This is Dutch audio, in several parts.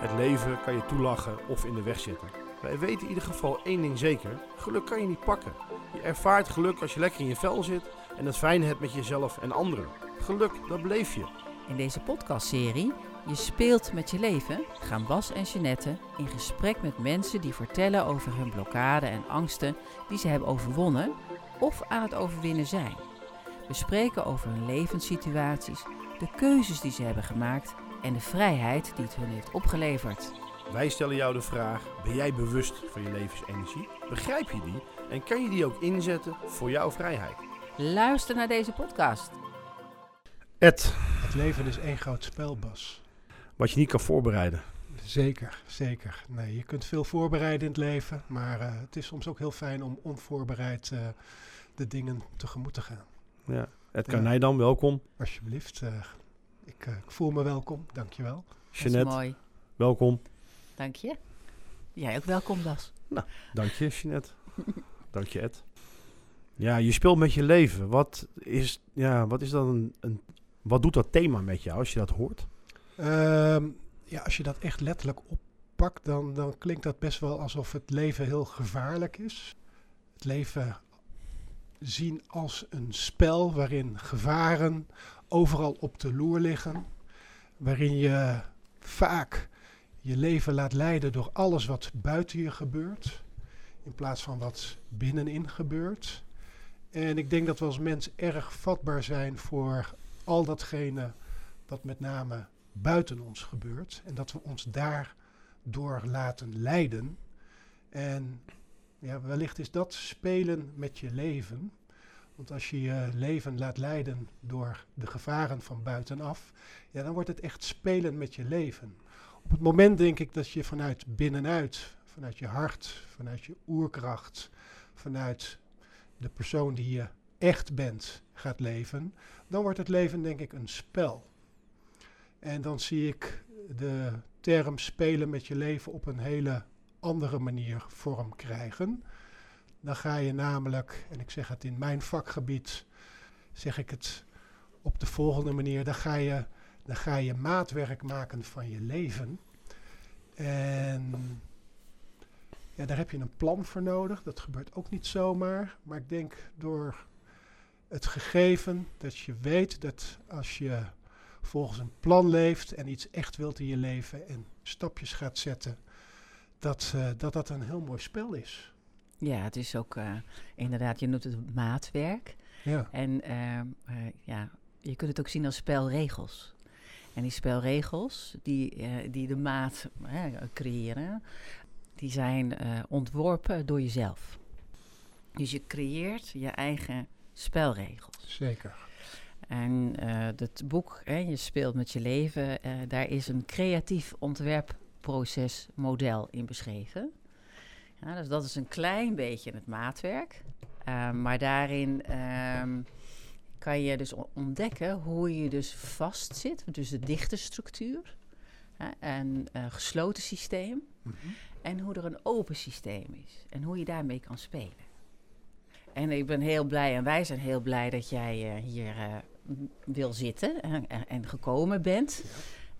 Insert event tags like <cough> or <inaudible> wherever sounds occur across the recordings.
Het leven kan je toelachen of in de weg zitten. Wij weten in ieder geval één ding zeker: geluk kan je niet pakken. Je ervaart geluk als je lekker in je vel zit en het fijn hebt met jezelf en anderen. Geluk, dat beleef je. In deze podcastserie Je speelt met je leven gaan Bas en Jeannette in gesprek met mensen die vertellen over hun blokkade en angsten die ze hebben overwonnen of aan het overwinnen zijn. We spreken over hun levenssituaties, de keuzes die ze hebben gemaakt en de vrijheid die het hun heeft opgeleverd. Wij stellen jou de vraag: ben jij bewust van je levensenergie? Begrijp je die en kan je die ook inzetten voor jouw vrijheid? Luister naar deze podcast. Ed, Het leven is één groot spel, Bas. wat je niet kan voorbereiden. Zeker, zeker. Nee, je kunt veel voorbereiden in het leven, maar eh, het is soms ook heel fijn om onvoorbereid eh, de dingen tegemoet te gaan. Ja. Ed Ja. Karnij dan, welkom. Alsjeblieft, eh, ik, eh, ik voel me welkom, dankjewel. Jeannette, mooi. welkom. Dank je. Jij ook welkom, Bas. Dank je, Jeannette. <laughs> Dank je, Ed. Ja, je speelt met je leven. Wat is, ja, wat is dan een, een... Wat doet dat thema met jou als je dat hoort? Ehm, ja, als je dat echt letterlijk oppakt, dan, dan klinkt dat best wel alsof het leven heel gevaarlijk is. Het leven zien als een spel waarin gevaren overal op de loer liggen. Waarin je vaak je leven laat leiden door alles wat buiten je gebeurt. In plaats van wat binnenin gebeurt. En ik denk dat we als mens erg vatbaar zijn voor al datgene wat met name buiten ons gebeurt. En dat we ons daardoor laten leiden. En ja, wellicht is dat spelen met je leven. Want als je je leven laat leiden door de gevaren van buitenaf, ja, dan wordt het echt spelen met je leven. Op het moment denk ik dat je vanuit binnenuit, vanuit je hart, vanuit je oerkracht, vanuit de persoon die je echt bent gaat leven, dan wordt het leven denk ik een spel. En dan zie ik de term spelen met je leven op een hele andere manier vorm krijgen. Dan ga je namelijk, en ik zeg het in mijn vakgebied, zeg ik het op de volgende manier, dan ga je, dan ga je maatwerk maken van je leven. En ja, daar heb je een plan voor nodig. Dat gebeurt ook niet zomaar. Maar ik denk door het gegeven dat je weet dat als je volgens een plan leeft en iets echt wilt in je leven en stapjes gaat zetten, dat eh, dat, dat een heel mooi spel is. Ja, het is ook eh, inderdaad, je noemt het maatwerk. Ja, En ehm, eh, ja, je kunt het ook zien als spelregels. En die spelregels die, eh, die de maat creëren, die zijn ontworpen door jezelf. Dus je creëert je eigen spelregels. zeker. En het boek, hè, Je speelt met je leven, daar is een creatief ontwerpprocesmodel in beschreven. Ja, dus dat is een klein beetje het maatwerk. Eh, maar daarin ehm, kan je dus ontdekken hoe je dus vastzit. Dus de dichte structuur en een gesloten systeem. Mhm. En hoe er een open systeem is. En hoe je daarmee kan spelen. En ik ben heel blij en wij zijn heel blij dat jij eh, hier eh, wil zitten en, en, en gekomen bent.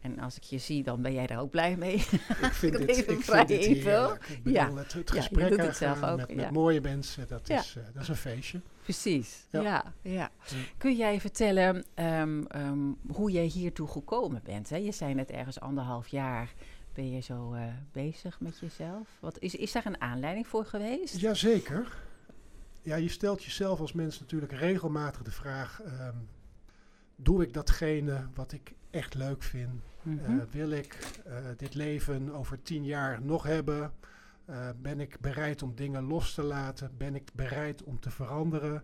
En als ik je zie, dan ben jij daar ook blij mee. Ik vind <laughs> het even ik vrij vind heerlijk. Ik bedoel, Ja. het, het gesprek doet het zelf aangaan ook, met, ja. met mooie mensen, dat, is, eh, dat is een feestje. Precies. Ja. Ja. Ja, Ja. Kun jij vertellen ehm, ehm, hoe jij hiertoe gekomen bent? Hè? Je zei net ergens anderhalf jaar ben je zo eh, bezig met jezelf. Wat, is, is daar een aanleiding voor geweest? Jazeker. Ja, je stelt jezelf als mens natuurlijk regelmatig de vraag: ehm, doe ik datgene wat ik echt leuk vind? Eh, wil ik eh, dit leven over tien jaar nog hebben? Eh, ben ik bereid om dingen los te laten? Ben ik bereid om te veranderen?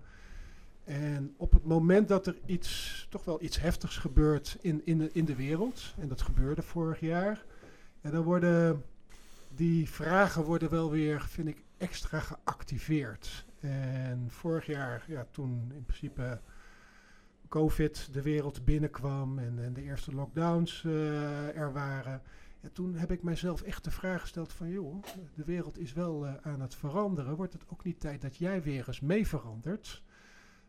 En op het moment dat er iets, toch wel iets heftigs gebeurt in, in, de, in de wereld, en dat gebeurde vorig jaar, en dan worden die vragen worden wel weer, vind ik, extra geactiveerd. En vorig jaar, ja, toen in principe COVID de wereld binnenkwam en, en de eerste lockdowns eh, er waren. Toen heb ik mijzelf echt de vraag gesteld van, joh, de wereld is wel eh, aan het veranderen. Wordt het ook niet tijd dat jij weer eens mee verandert?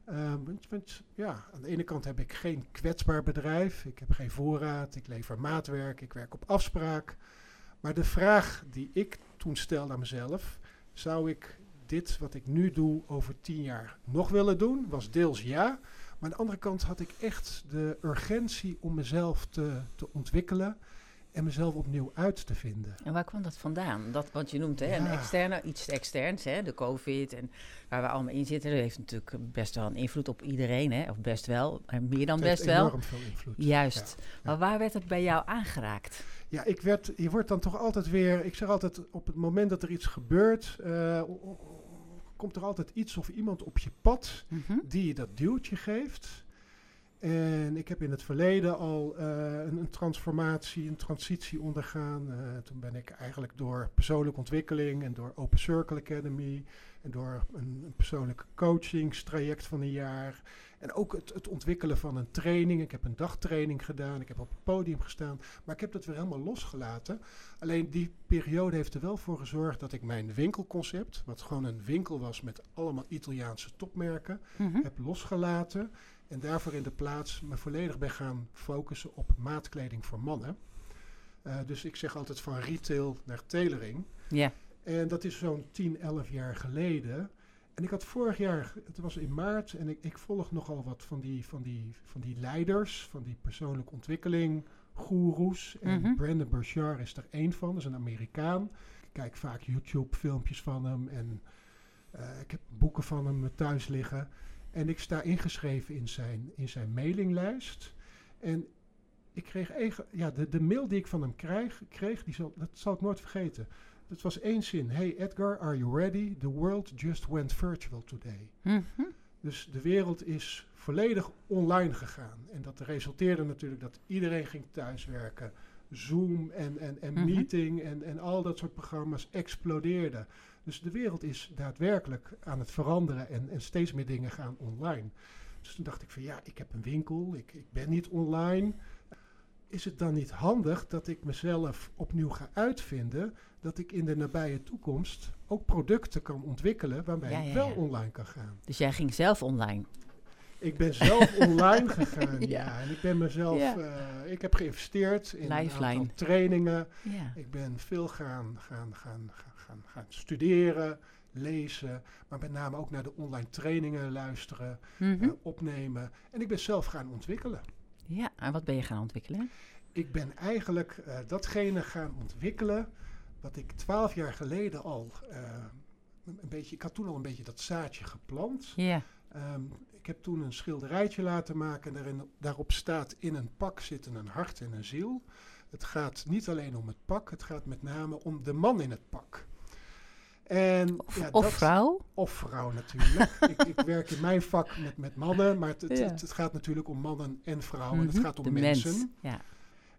Ehm, want, want ja, aan de ene kant heb ik geen kwetsbaar bedrijf. Ik heb geen voorraad. Ik lever maatwerk. Ik werk op afspraak. Maar de vraag die ik toen stelde aan mezelf, zou ik dit wat ik nu doe over tien jaar nog willen doen? Was deels ja. Maar aan de andere kant had ik echt de urgentie om mezelf te, te ontwikkelen en mezelf opnieuw uit te vinden. En waar kwam dat vandaan? Dat, wat je noemt, hè, een externe, iets externs, hè, de COVID en waar we allemaal in zitten. Dat heeft natuurlijk best wel een invloed op iedereen, hè, of best wel, meer dan best wel. enorm veel invloed. Juist. Maar waar werd het bij jou aangeraakt? Ja, ik werd, je wordt dan toch altijd weer, ik zeg altijd, op het moment dat er iets gebeurt, eh, komt er altijd iets of iemand op je pad Mhm. die je dat duwtje geeft. En ik heb in het verleden al eh, een, een transformatie, een transitie ondergaan. Eh, toen ben ik eigenlijk door persoonlijke ontwikkeling en door Open Circle Academy en door een, een persoonlijk coachingstraject van een jaar. En ook het, het ontwikkelen van een training. Ik heb een dagtraining gedaan, ik heb op het podium gestaan. Maar ik heb dat weer helemaal losgelaten. Alleen die periode heeft er wel voor gezorgd dat ik mijn winkelconcept, wat gewoon een winkel was met allemaal Italiaanse topmerken, Mhm. heb losgelaten en daarvoor in de plaats me volledig ben gaan focussen op maatkleding voor mannen. Eh, dus ik zeg altijd van retail naar tailoring. Ja. En dat is zo'n 10, 11 jaar geleden. En ik had vorig jaar, het was in maart, en ik, ik volg nogal wat van die, van, die, van die leiders, van die persoonlijke ontwikkeling, goeroes. En Mhm. Brandon Burchard is er één van, dat is een Amerikaan. Ik kijk vaak YouTube-filmpjes van hem en eh, ik heb boeken van hem thuis liggen. En ik sta ingeschreven in zijn, in zijn mailinglijst. En ik kreeg eigen, ja, de, de mail die ik van hem krijg, kreeg, die zal, dat zal ik nooit vergeten. Het was één zin. Hey Edgar, are you ready? The world just went virtual today. Mhm. Dus de wereld is volledig online gegaan. En dat resulteerde natuurlijk dat iedereen ging thuiswerken. Zoom en, en, en Mhm. meeting en, en al dat soort programma's explodeerden. Dus de wereld is daadwerkelijk aan het veranderen en, en steeds meer dingen gaan online. Dus toen dacht ik van ja, ik heb een winkel, ik, ik ben niet online. Is het dan niet handig dat ik mezelf opnieuw ga uitvinden, dat ik in de nabije toekomst ook producten kan ontwikkelen waarbij Ja, ik wel online kan gaan? Dus jij ging zelf online. Ik ben zelf <laughs> online gegaan, ja. Ja. En ik ben mezelf, Ja. eh, ik heb geïnvesteerd in Lifeline. aantal trainingen. Ja. Ik ben veel gaan, gaan, gaan, gaan, gaan, gaan studeren, lezen, maar met name ook naar de online trainingen luisteren, Mhm. eh, opnemen. En ik ben zelf gaan ontwikkelen. ja, en wat ben je gaan ontwikkelen? Ik ben eigenlijk eh, datgene gaan ontwikkelen wat ik twaalf jaar geleden al eh, een beetje, ik had toen al een beetje dat zaadje geplant. Ja. Ehm, ik heb toen een schilderijtje laten maken. Daarin, daarop staat in een pak zitten een hart en een ziel. Het gaat niet alleen om het pak, het gaat met name om de man in het pak. En, Of, ja, of dat- vrouw? Of vrouw natuurlijk. <laughs> ik, ik werk in mijn vak met, met mannen, maar het, het, Ja. het, het gaat natuurlijk om mannen en vrouwen. Het Mhm. gaat om De mensen. mens. Ja.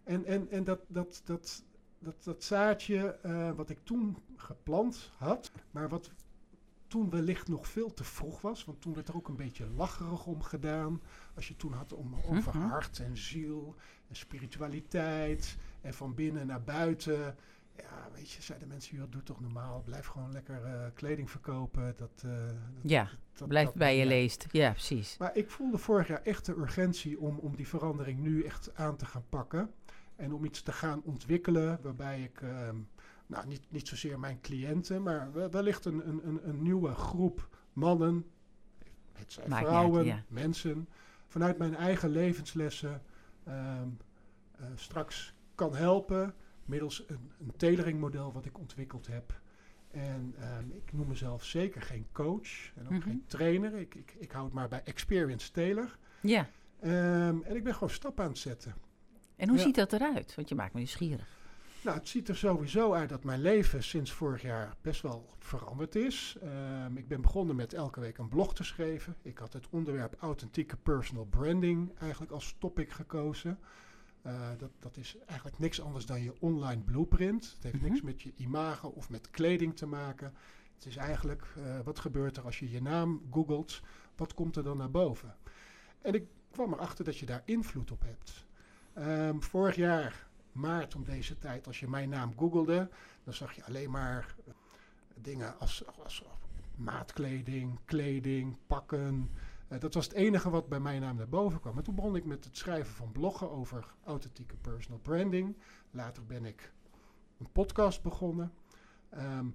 En, en, en dat, dat, dat, dat, dat zaadje eh, wat ik toen geplant had, maar wat toen wellicht nog veel te vroeg was, want toen werd er ook een beetje lacherig om gedaan. Als je toen had om, over Mhm. hart en ziel en spiritualiteit en van binnen naar buiten. Ja, weet je, zeiden mensen, joh, doe toch normaal, blijf gewoon lekker eh, kleding verkopen. Dat, dat, Ja, dat- Blijf dat- bij je ja. leest. Ja, precies. Maar ik voelde vorig jaar echt de urgentie om, om die verandering nu echt aan te gaan pakken. En om iets te gaan ontwikkelen waarbij ik, ehm, nou niet, niet zozeer mijn cliënten, maar wel- wellicht een, een, een, een nieuwe groep mannen, het zijn Maakt niet vrouwen, uit, ja. mensen, vanuit mijn eigen levenslessen ehm, eh, straks kan helpen middels een, een tailoringmodel wat ik ontwikkeld heb. En ehm, ik noem mezelf zeker geen coach en ook Mhm. geen trainer. Ik, ik, ik hou het maar bij Experience Tailor. Ja. En ik ben gewoon stappen aan het zetten. En hoe Ja. ziet dat eruit? Want je maakt me nieuwsgierig. Nou, het ziet er sowieso uit dat mijn leven sinds vorig jaar best wel veranderd is. Ehm, ik ben begonnen met elke week een blog te schrijven. Ik had het onderwerp authentieke personal branding eigenlijk als topic gekozen. Eh, dat, dat is eigenlijk niks anders dan je online blueprint. Het heeft Mhm. niks met je imago of met kleding te maken. Het is eigenlijk, eh, wat gebeurt er als je je naam googelt? Wat komt er dan naar boven? En ik kwam erachter dat je daar invloed op hebt. Ehm, vorig jaar, maart om deze tijd, als je mijn naam googelde, dan zag je alleen maar eh, dingen als, als maatkleding, kleding, pakken. Eh, dat was het enige wat bij mijn naam naar boven kwam. En toen begon ik met het schrijven van bloggen over authentieke personal branding. Later ben ik een podcast begonnen. Ehm,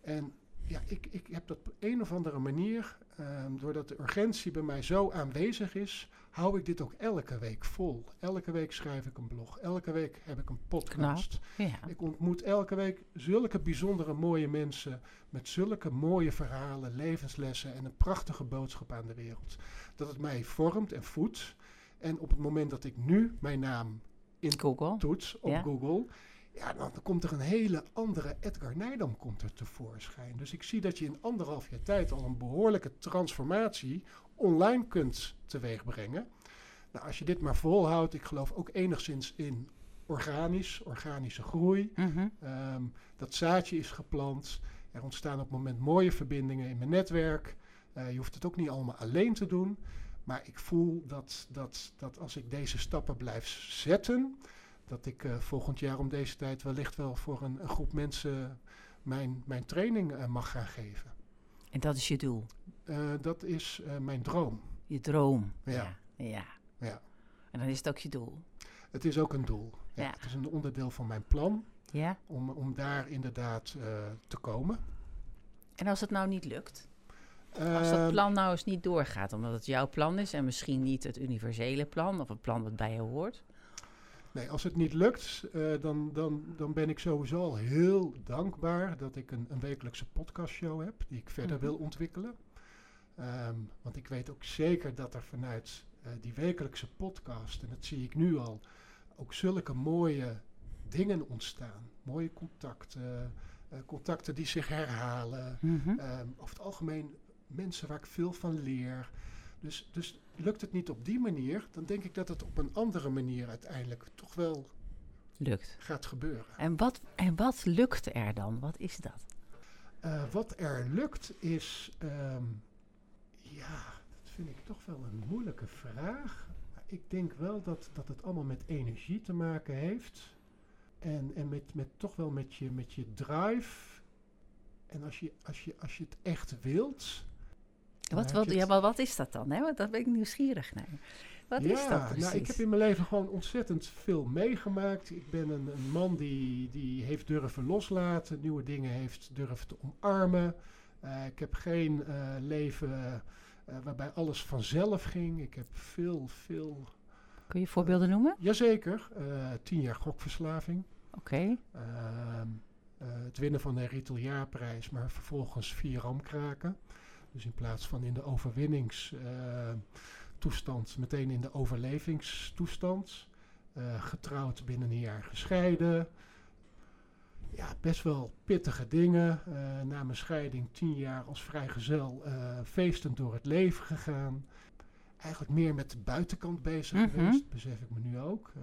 en ja, ik, ik heb dat op een of andere manier, ehm, doordat de urgentie bij mij zo aanwezig is, hou ik dit ook elke week vol. Elke week schrijf ik een blog. Elke week heb ik een podcast. Ja. Ik ontmoet elke week zulke bijzondere mooie mensen met zulke mooie verhalen, levenslessen en een prachtige boodschap aan de wereld. Dat het mij vormt en voedt. En op het moment dat ik nu mijn naam in Google. toets op Ja. Google, ja, dan komt er een hele andere Edgar Nijdam komt er tevoorschijn. Dus ik zie dat je in anderhalf jaar tijd al een behoorlijke transformatie online kunt teweegbrengen. Nou, als je dit maar volhoudt, ik geloof ook enigszins in organisch, organische groei. Mhm. Ehm, dat zaadje is geplant. Er ontstaan op het moment mooie verbindingen in mijn netwerk. Eh, je hoeft het ook niet allemaal alleen te doen. Maar ik voel dat, dat, dat als ik deze stappen blijf zetten, dat ik eh, volgend jaar om deze tijd wellicht wel voor een, een groep mensen mijn, mijn training eh, mag gaan geven. En dat is je doel. Eh, dat is mijn droom. Je droom. Ja. Ja. ja. En dan is het ook je doel. Het is ook een doel. Ja, Ja. Het is een onderdeel van mijn plan Ja. om, om daar inderdaad te komen. En als het nou niet lukt? Als dat Ehm, plan nou eens niet doorgaat, omdat het jouw plan is en misschien niet het universele plan of een plan wat bij je hoort. Nee, als het niet lukt, eh, dan, dan, dan ben ik sowieso al heel dankbaar dat ik een, een wekelijkse podcastshow heb die ik verder Mhm. wil ontwikkelen. Ehm, want ik weet ook zeker dat er vanuit eh, die wekelijkse podcast, en dat zie ik nu al, ook zulke mooie dingen ontstaan. Mooie contacten, eh, contacten die zich herhalen. Ehm, over het algemeen mensen waar ik veel van leer. Dus, dus lukt het niet op die manier, dan denk ik dat het op een andere manier uiteindelijk toch wel Lukt. gaat gebeuren. En wat, en wat lukt er dan? Wat is dat? Eh, wat er lukt is, ehm, ja, dat vind ik toch wel een moeilijke vraag. Maar ik denk wel dat, dat het allemaal met energie te maken heeft. En, en met, met toch wel met je, met je drive. En als je, als, je, als je het echt wilt. Wat, wat, ja, maar wat is dat dan? Hè? Want daar ben ik nieuwsgierig naar. Wat is dat precies? Nou, ik heb in mijn leven gewoon ontzettend veel meegemaakt. Ik ben een, een man die, die heeft durven loslaten, nieuwe dingen heeft durven te omarmen. Eh, ik heb geen eh, leven eh, waarbij alles vanzelf ging. Ik heb veel, veel... Kun je voorbeelden noemen? Jazeker, tien jaar gokverslaving. Oké. Ehm, eh, het winnen van de Riteljaarprijs, maar vervolgens vier ramkraken. Dus in plaats van in de overwinningstoestand, meteen in de overlevingstoestand. Eh, getrouwd binnen een jaar gescheiden. Ja, best wel pittige dingen. Eh, na mijn scheiding tien jaar als vrijgezel eh feestend door het leven gegaan. Eigenlijk meer met de buitenkant bezig Mhm. geweest, besef ik me nu ook. Eh,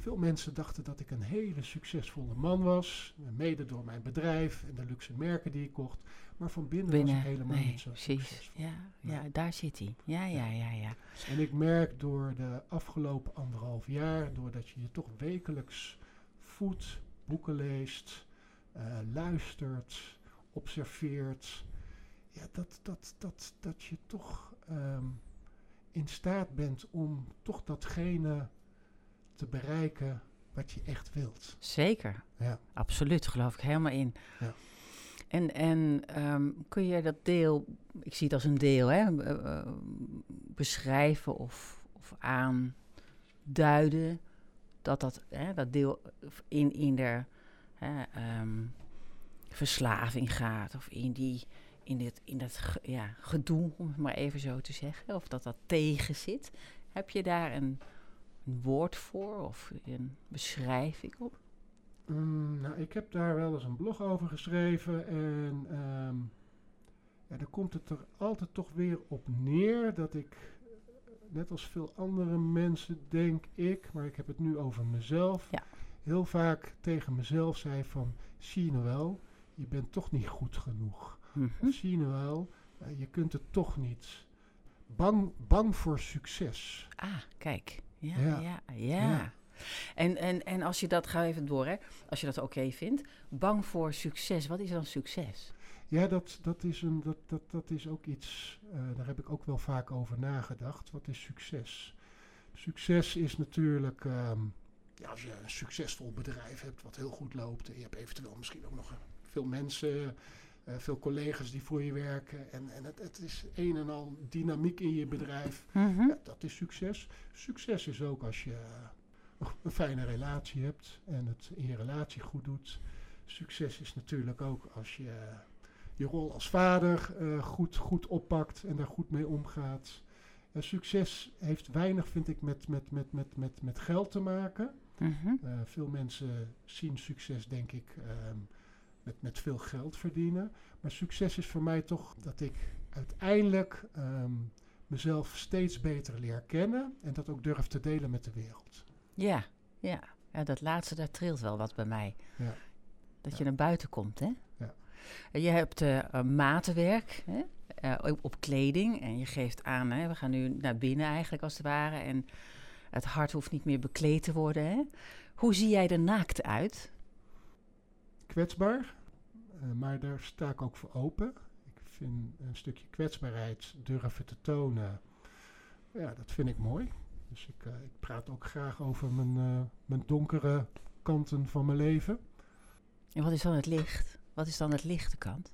veel mensen dachten dat ik een hele succesvolle man was. Mede door mijn bedrijf en de luxe merken die ik kocht. Maar van binnen, was ik helemaal Nee, niet zo precies. succesvol. Ja, ja, daar zit hij. Ja, ja, ja, ja. En ik merk door de afgelopen anderhalf jaar, doordat je je toch wekelijks voedt, boeken leest, eh, luistert, observeert, ja, dat, dat, dat, dat je toch ehm, in staat bent om toch datgene te bereiken wat je echt wilt. Zeker. Ja. Absoluut, geloof ik helemaal in. Ja. En, en ehm, kun je dat deel, ik zie het als een deel, hè, eh, eh, beschrijven of, of aanduiden dat dat, hè, dat deel in, in de hè, ehm, verslaving gaat of in, die, in, dit, in dat ja, gedoe, om het maar even zo te zeggen, of dat dat tegen zit. Heb je daar een, een woord voor of een beschrijving op? Mm, nou, ik heb daar wel eens een blog over geschreven en ehm, ja, dan komt het er altijd toch weer op neer dat ik, eh, net als veel andere mensen denk ik, maar ik heb het nu over mezelf, Ja. heel vaak tegen mezelf zei van, zie je nou wel, je bent toch niet goed genoeg. Of zie je nou wel, eh, je kunt het toch niet. Bang, bang voor succes. Ah, kijk. Ja, Ja. ja. En, en, en als je dat, ga even door hè, als je dat oké vindt, bang voor succes, wat is dan succes? Ja, dat, dat, is, een, dat, dat, dat is ook iets, eh, daar heb ik ook wel vaak over nagedacht. Wat is succes? Succes is natuurlijk, ehm, ja, als je een succesvol bedrijf hebt wat heel goed loopt. En je hebt eventueel misschien ook nog veel mensen, uh, veel collega's die voor je werken. En, en het, het, is een en al dynamiek in je bedrijf. Mhm. ja, dat is succes. Succes is ook als je een fijne relatie hebt en het in je relatie goed doet. Succes is natuurlijk ook als je je rol als vader uh, goed, goed oppakt en daar goed mee omgaat. Uh, succes heeft weinig, vind ik, met, met, met, met, met, met geld te maken. Mhm. Veel mensen zien succes, denk ik, um, met, met veel geld verdienen. Maar succes is voor mij toch dat ik uiteindelijk um, mezelf steeds beter leer kennen en dat ook durf te delen met de wereld. Ja, ja. ja dat laatste, daar trilt wel wat bij mij. Ja. Dat Ja. je naar buiten komt, hè? Ja. Je hebt eh, matenwerk hè? eh, op, kleding en je geeft aan, hè? we gaan nu naar binnen eigenlijk als het ware. En het hart hoeft niet meer bekleed te worden. Hè? Hoe zie jij er naakt uit? kwetsbaar, maar daar sta ik ook voor open. Ik vind een stukje kwetsbaarheid durven te tonen, ja, dat vind ik mooi. Dus ik, eh, ik praat ook graag over mijn, eh, mijn donkere kanten van mijn leven. En wat is dan het licht? Wat is dan het lichte kant?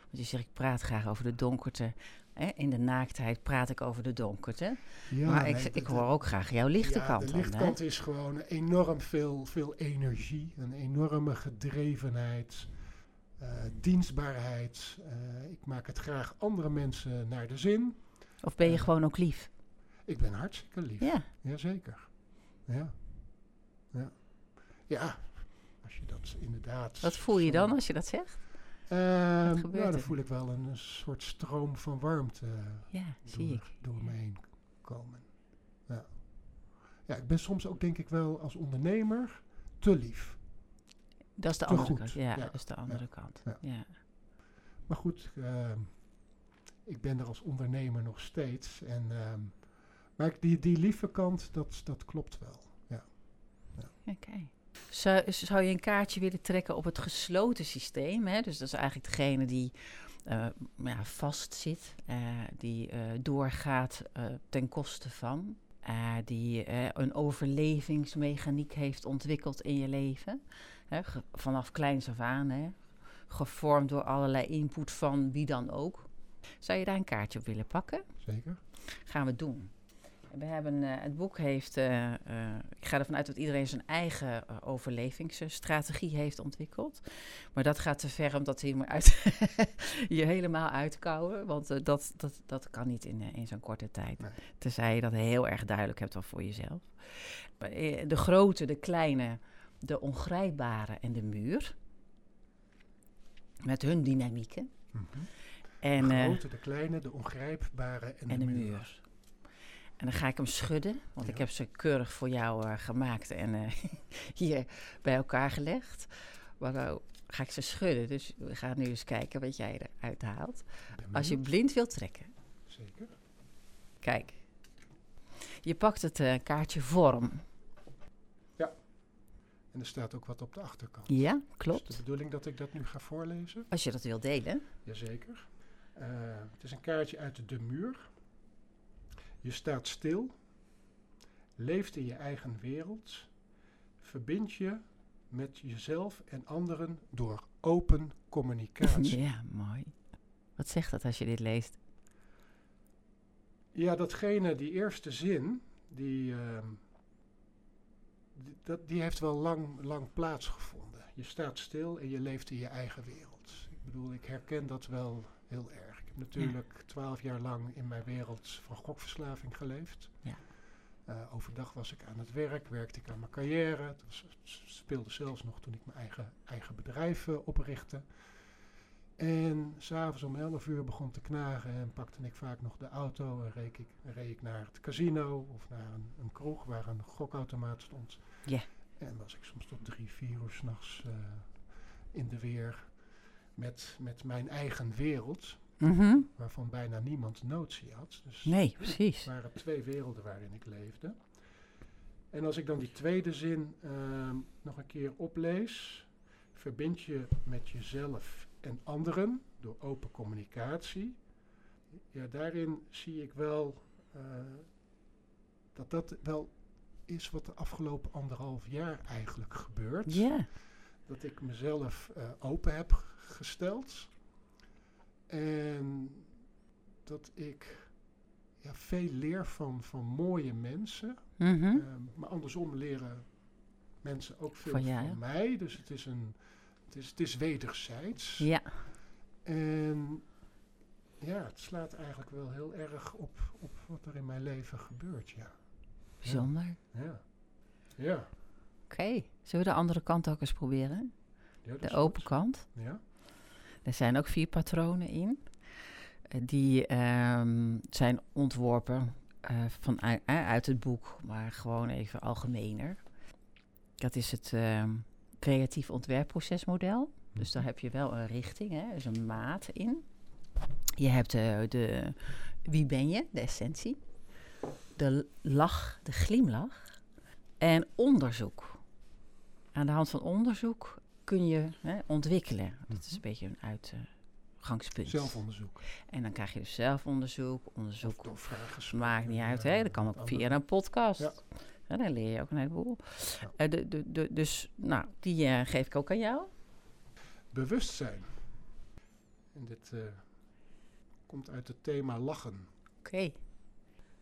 Want je zegt, ik praat graag over de donkerte. Hè? In de naaktheid praat ik over de donkerte. Ja, maar nee, ik, ik hoor ook graag jouw lichte ja, kant De lichtkant is gewoon enorm veel, veel energie, een enorme gedrevenheid, eh, dienstbaarheid. Eh, ik maak het graag andere mensen naar de zin. Of ben je Ja. gewoon ook lief? Ik ben hartstikke lief. Ja. Jazeker. Ja. Ja. Ja, als je dat inderdaad... Wat voel je dan als je dat zegt? Gebeurt nou, dan er? voel ik wel een, een soort stroom van warmte Ja, zie door, ik. door me heen komen. Ja. ja, ik ben soms ook denk ik wel als ondernemer te lief. Dat is de andere goed. kant. Ja, Ja. dat is de andere kant. Ja. Maar goed, ehm, ik ben er als ondernemer nog steeds. En, ehm, maar die, die lieve kant, dat, dat klopt wel. Ja. Oké. Zou, zou je een kaartje willen trekken op het gesloten systeem? Hè? Dus dat is eigenlijk degene die eh ja, vastzit, eh, die eh, doorgaat ten koste van, die een overlevingsmechaniek heeft ontwikkeld in je leven. Hè? vanaf kleins af aan, hè? gevormd door allerlei input van wie dan ook. Zou je daar een kaartje op willen pakken? Zeker? gaan we doen. We hebben, eh, het boek heeft, eh, eh, ik ga ervan uit dat iedereen zijn eigen overlevingsstrategie heeft ontwikkeld. Maar dat gaat te ver om dat helemaal uit, <laughs> je helemaal uitkouwen, want dat, dat, dat kan niet in, in zo'n korte tijd. Nee. Tenzij je dat heel erg duidelijk hebt al voor jezelf. De grote, de kleine, de ongrijpbare en de muur. Met hun dynamieken. Mhm. En, de eh, grote, de kleine, de ongrijpbare en, en de, de muur. muur. En dan ga ik hem schudden, want ik heb ze keurig voor jou eh, gemaakt en eh, <laughs> hier bij elkaar gelegd. Maar nou ga ik ze schudden, dus we gaan nu eens kijken wat jij eruit haalt. Als je blind wilt trekken, Zeker. kijk. Je pakt het kaartje vorm. En er staat ook wat op de achterkant. Ja, Is het klopt. de bedoeling dat ik dat nu ga voorlezen? Als je dat wilt delen. Jazeker. Eh het is een kaartje uit de muur. Je staat stil, leeft in je eigen wereld, verbind je met jezelf en anderen door open communicatie. Ja, mooi. Wat zegt dat als je dit leest? Ja, datgene, die eerste zin, die, ehm, dat, die heeft wel lang, lang plaatsgevonden. Je staat stil en je leeft in je eigen wereld. Ik bedoel, ik herken dat wel heel erg. Ik heb natuurlijk twaalf jaar lang in mijn wereld van gokverslaving geleefd. Ja. Eh, overdag was ik aan het werk, werkte ik aan mijn carrière. Het was- het speelde zelfs nog toen ik mijn eigen, eigen bedrijf eh, oprichtte. En s'avonds om 11 uur begon te knagen en pakte ik vaak nog de auto en reed ik, reed ik naar het casino of naar een, een kroeg waar een gokautomaat stond. Ja. En was ik soms tot drie, vier uur s'nachts uh, in de weer met, met mijn eigen wereld, Mhm. waarvan bijna niemand notie had. Dus Nee, het precies. waren twee werelden waarin ik leefde. En als ik dan die tweede zin ehm, nog een keer oplees, verbind je met jezelf en anderen door open communicatie. Ja, daarin zie ik wel eh, dat dat wel is wat de afgelopen anderhalf jaar eigenlijk gebeurt. Ja. Dat ik mezelf eh, open heb gesteld. En dat ik ja, veel leer van, van mooie mensen. Mhm. Ehm, maar andersom leren mensen ook veel Van van, jou, mij. Dus het is, een, het is, het is wederzijds. Ja. En ja, het slaat eigenlijk wel heel erg op, op wat er in mijn leven gebeurt, ja. Bijzonder. Ja. Oké. Zullen we de andere kant ook eens proberen? ja De open goed. kant. Ja. Er zijn ook vier patronen in. Eh, Die ehm, zijn ontworpen eh, eh, uit het boek, maar gewoon even algemener. Dat is het ehm, creatief ontwerpprocesmodel. Dus daar heb je wel een richting, hè, dus een maat in. Je hebt de wie ben je, de essentie. De lach, de glimlach. En onderzoek. Aan de hand van onderzoek kun je hè, ontwikkelen. Dat is een beetje een uitgangspunt. Zelfonderzoek. En dan krijg je dus zelfonderzoek, Of onderzoek. door vragen. Maakt niet uit, hè? Dat kan ook via een podcast. Ja. Ja, dan leer je ook een heleboel. Ja. Eh, de, de, de, dus, nou, die eh, geef ik ook aan jou. Bewustzijn. En dit eh, komt uit het thema lachen. Oké.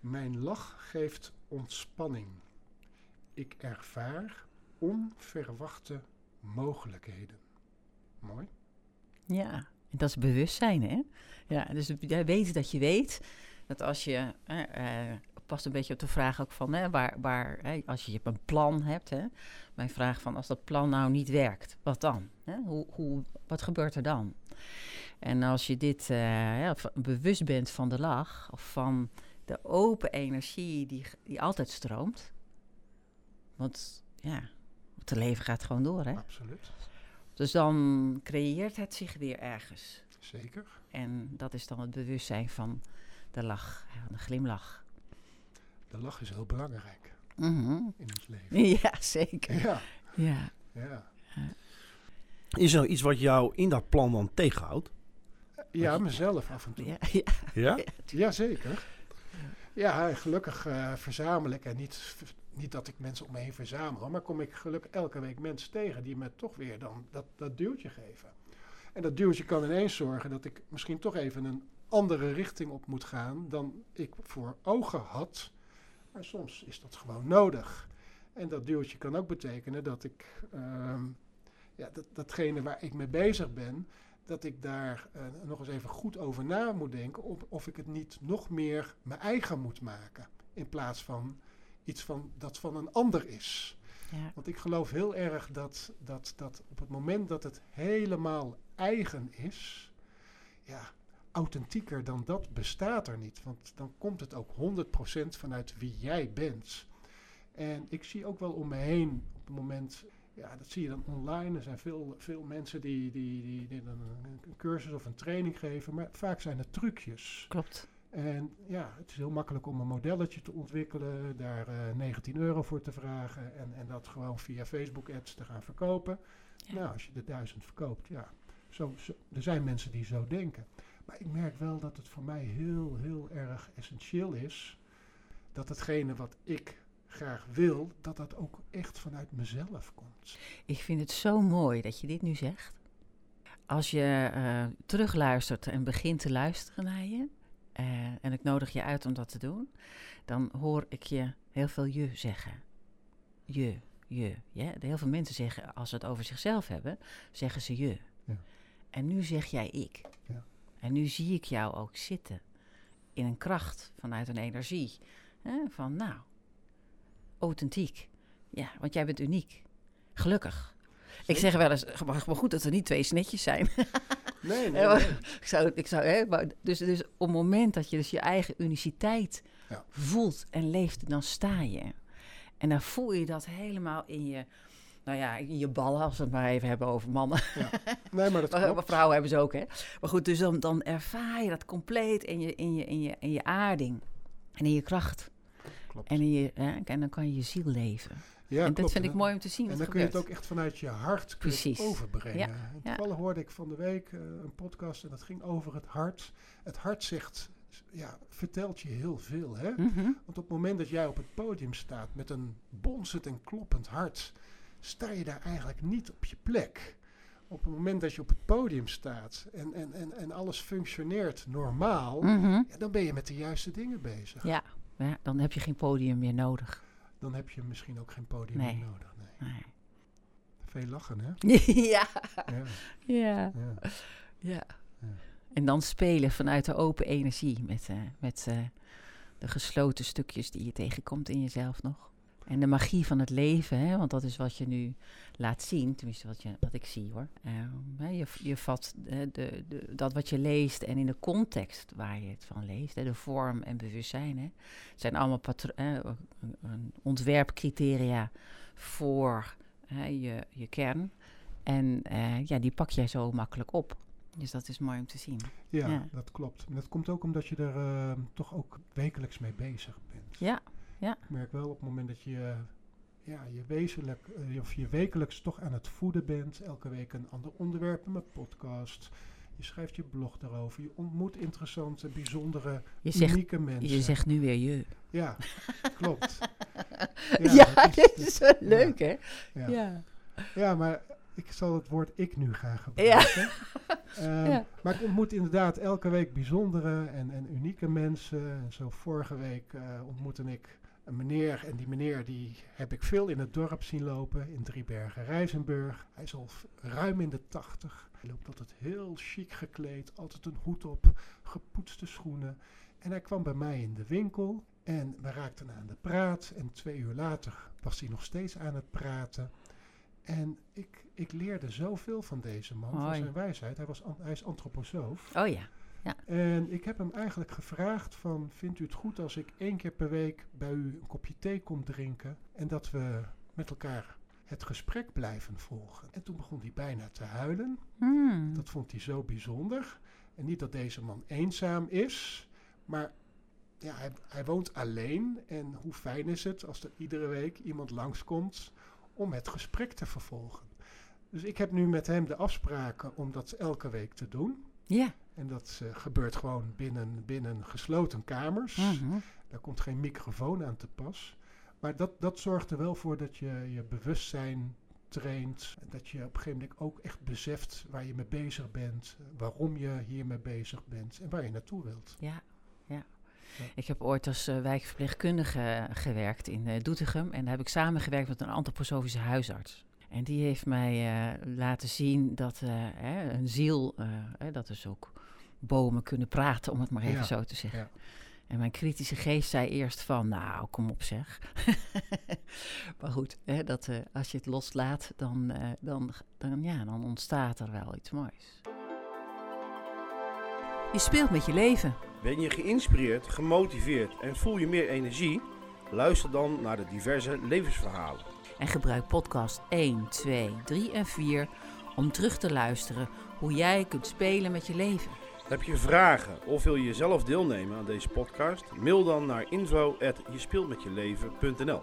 Mijn lach geeft ontspanning. Ik ervaar onverwachte mogelijkheden. Mooi. Ja, en dat is bewustzijn, hè? Ja, dus jij weet dat je weet dat als je, eh, past een beetje op de vraag ook van, hè, waar, waar hè, als je een plan hebt, hè? Mijn vraag van, als dat plan nou niet werkt, wat dan? Hè? Hoe, hoe, wat gebeurt er dan? En als je dit eh, bewust bent van de lach, of van de open energie die, die altijd stroomt, want ja, het leven gaat gewoon door, hè? Absoluut. Dus dan creëert het zich weer ergens. Zeker. En dat is dan het bewustzijn van de lach, de glimlach. De lach is heel belangrijk Mhm. in ons leven. <laughs> Ja, zeker. Ja. Ja. Ja. Is er nou iets wat jou in dat plan dan tegenhoudt? Ja, mezelf af en toe. Ja, ja. Ja? <laughs> Jazeker. Ja, gelukkig eh, verzamel ik en niet, niet dat ik mensen om me heen verzamel, maar kom ik gelukkig elke week mensen tegen die me toch weer dan dat, dat duwtje geven. En dat duwtje kan ineens zorgen dat ik misschien toch even een andere richting op moet gaan dan ik voor ogen had. Maar soms is dat gewoon nodig. En dat duwtje kan ook betekenen dat ik ehm, ja, dat, datgene waar ik mee bezig ben, dat ik daar eh, nog eens even goed over na moet denken of, of ik het niet nog meer mijn eigen moet maken. In plaats van iets van, dat van een ander is. Ja. Want ik geloof heel erg dat, dat, dat op het moment dat het helemaal eigen is, ja, authentieker dan dat bestaat er niet. Want dan komt het ook 100% vanuit wie jij bent. En ik zie ook wel om me heen op het moment, ja, dat zie je dan online. Er zijn veel, veel mensen die, die, die, die een cursus of een training geven, maar vaak zijn het trucjes. Klopt. En ja, het is heel makkelijk om een modelletje te ontwikkelen, daar eh 19 euro voor te vragen en, en dat gewoon via Facebook-ads te gaan verkopen. Ja. Nou, als je de duizend verkoopt, ja, zo, zo, er zijn mensen die zo denken. Maar ik merk wel dat het voor mij heel, heel erg essentieel is dat hetgene wat ik graag wil, dat dat ook echt vanuit mezelf komt. Ik vind het zo mooi dat je dit nu zegt. Als je eh, terugluistert en begint te luisteren naar je, eh, en ik nodig je uit om dat te doen, dan hoor ik je heel veel je zeggen. Je, je. Ja? Heel veel mensen zeggen, als ze het over zichzelf hebben, zeggen ze je. Ja. En nu zeg jij ik. Ja. En nu zie ik jou ook zitten in een kracht vanuit een energie. Hè? Van nou, authentiek. Ja, want jij bent uniek. Gelukkig. Ik zeg wel eens, maar goed dat er niet twee snetjes zijn. Nee, <laughs> nee, Ja, nee. ik zou, ik zou, hè, maar dus, dus op het moment dat je dus je eigen uniciteit Ja. voelt en leeft, dan sta je. En dan voel je dat helemaal in je, nou ja, in je ballen, als we het maar even hebben over mannen. Nee, maar dat <laughs> klopt. maar vrouwen hebben ze ook, hè. Maar goed, dus dan, dan ervaar je dat compleet in je, in, je, in, je, in je aarding. En in je kracht. Klopt. En, in je, hè, en dan kan je je ziel leven. Ja, en dat vind ik mooi om te zien. En dan kun je het ook echt vanuit je hart Precies. overbrengen. Ja, En ja. Toevallig hoorde ik van de week eh, een podcast en dat ging over het hart. Het hart zegt ja, vertelt je heel veel. Hè? Mhm. Want op het moment dat jij op het podium staat met een bonzend en kloppend hart, sta je daar eigenlijk niet op je plek. Op het moment dat je op het podium staat en, en, en, en alles functioneert normaal, Mhm. ja, dan ben je met de juiste dingen bezig. Ja. ja, dan heb je geen podium meer nodig. Dan heb je misschien ook geen podium Nee. meer nodig. Nee. Nee. Veel lachen, hè? <laughs> ja. Ja, Ja. ja. ja. Ja. En dan spelen vanuit de open energie met, eh, met eh, de gesloten stukjes die je tegenkomt in jezelf nog. En de magie van het leven, hè, want dat is wat je nu laat zien, tenminste wat, je, wat ik zie hoor. Ehm, je, je vat de, de, dat wat je leest en in de context waar je het van leest, hè, de vorm en bewustzijn, hè, zijn allemaal eh, ontwerpcriteria voor hè, je, je kern. En eh, ja, die pak jij zo makkelijk op. Dus dat is mooi om te zien. Ja, Ja. dat klopt. En dat komt ook omdat je er eh, toch ook wekelijks mee bezig bent. Ja, Ik merk wel op het moment dat je ja, je, wezenlijk, eh, of je wekelijks toch aan het voeden bent. Elke week een ander onderwerp in mijn podcast. Je schrijft je blog daarover. Je ontmoet interessante, bijzondere, je zegt, unieke mensen. je zegt nu weer je. Ja, klopt. <laughs> Ja, het dat is zo leuk hè? Ja. Ja. Ja, maar ik zal het woord ik nu gaan gebruiken. <laughs> Ja. Maar ik ontmoet inderdaad elke week bijzondere en, en unieke mensen. En zo vorige week eh, ontmoette ik een meneer. En die meneer die heb ik veel in het dorp zien lopen in Driebergen-Rijzenburg. Hij is al ruim in de tachtig. Hij loopt altijd heel chic gekleed, altijd een hoed op, gepoetste schoenen. En hij kwam bij mij in de winkel en we raakten aan de praat. En twee uur later was hij nog steeds aan het praten. En ik, ik leerde zoveel van deze man, van zijn wijsheid. Hij, was, hij is antroposoof. Oh ja. En ik heb hem eigenlijk gevraagd van, vindt u het goed als ik één keer per week bij u een kopje thee kom drinken en dat we met elkaar het gesprek blijven volgen? En toen begon hij bijna te huilen. Hmm. Dat vond hij zo bijzonder. En niet dat deze man eenzaam is, maar ja, hij, hij woont alleen. En hoe fijn is het als er iedere week iemand langskomt om het gesprek te vervolgen. Dus ik heb nu met hem de afspraken om dat elke week te doen. Ja. En dat eh, gebeurt gewoon binnen, binnen gesloten kamers. Mhm. Daar komt geen microfoon aan te pas. Maar dat, dat zorgt er wel voor dat je je bewustzijn traint. Dat je op een gegeven moment ook echt beseft waar je mee bezig bent. Waarom je hiermee bezig bent en waar je naartoe wilt. Ja. ja. Ja. Ik heb ooit als eh, wijkverpleegkundige gewerkt in eh, Doetinchem. En daar heb ik samengewerkt met een antroposofische huisarts. En die heeft mij eh, laten zien dat eh, hè, een ziel, eh, hè, dat dus ook bomen kunnen praten, om het maar even Ja, zo te zeggen. ja. En mijn kritische geest zei eerst van, nou, kom op zeg. <laughs> maar goed, hè, dat, eh, als je het loslaat, dan, eh, dan, dan, ja, dan ontstaat er wel iets moois. Je speelt met je leven. Ben je geïnspireerd, gemotiveerd en voel je meer energie? Luister dan naar de diverse levensverhalen. En gebruik podcast 1, 2, 3 en 4 om terug te luisteren hoe jij kunt spelen met je leven. Heb je vragen of wil je zelf deelnemen aan deze podcast? Mail dan naar info@jespeeltmetjeleven.nl.